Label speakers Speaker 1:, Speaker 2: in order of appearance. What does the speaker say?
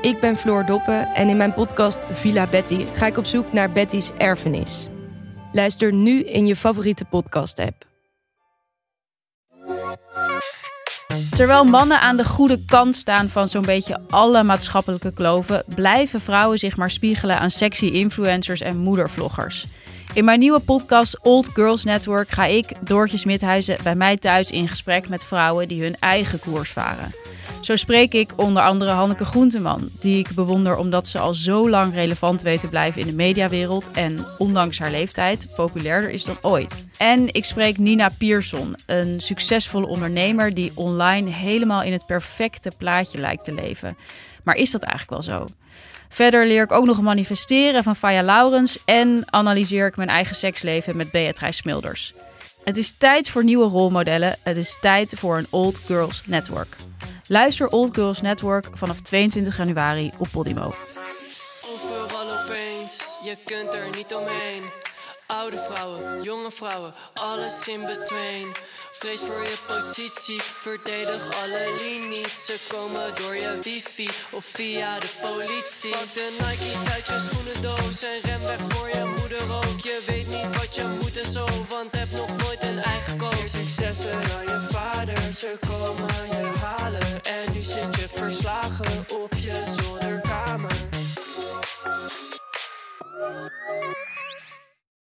Speaker 1: Ik ben Floor Doppen en in mijn podcast Villa Betty ga ik op zoek naar Betty's erfenis. Luister nu in je favoriete podcast-app.
Speaker 2: Terwijl mannen aan de goede kant staan van zo'n beetje alle maatschappelijke kloven, blijven vrouwen zich maar spiegelen aan sexy influencers en moedervloggers. In mijn nieuwe podcast Old Girls Network ga ik, Doortje Smithuizen, bij mij thuis in gesprek met vrouwen die hun eigen koers varen. Zo spreek ik onder andere Hanneke Groenteman, die ik bewonder omdat ze al zo lang relevant weet te blijven in de mediawereld en ondanks haar leeftijd populairder is dan ooit. En ik spreek Nina Pierson, een succesvolle ondernemer die online helemaal in het perfecte plaatje lijkt te leven. Maar is dat eigenlijk wel zo? Verder leer ik ook nog manifesteren van Faya Laurens en analyseer ik mijn eigen seksleven met Beatrice Smilders. Het is tijd voor nieuwe rolmodellen. Het is tijd voor een Old Girls Network. Luister Old Girls Network vanaf 22 januari op Podimo.
Speaker 3: Overal opeens, je kunt er niet omheen. Oude vrouwen, jonge vrouwen, alles in between. Vrees voor je positie, verdedig alle linies. Ze komen door je wifi of via de politie. Pak de Nike's uit je schoenendoos en ren weg voor je moeder ook. Je weet niet wat je moet en zo, want heb nog nooit een eigen koop. Successen ze komen je halen. En nu zit je verslagen op je zolderkamer.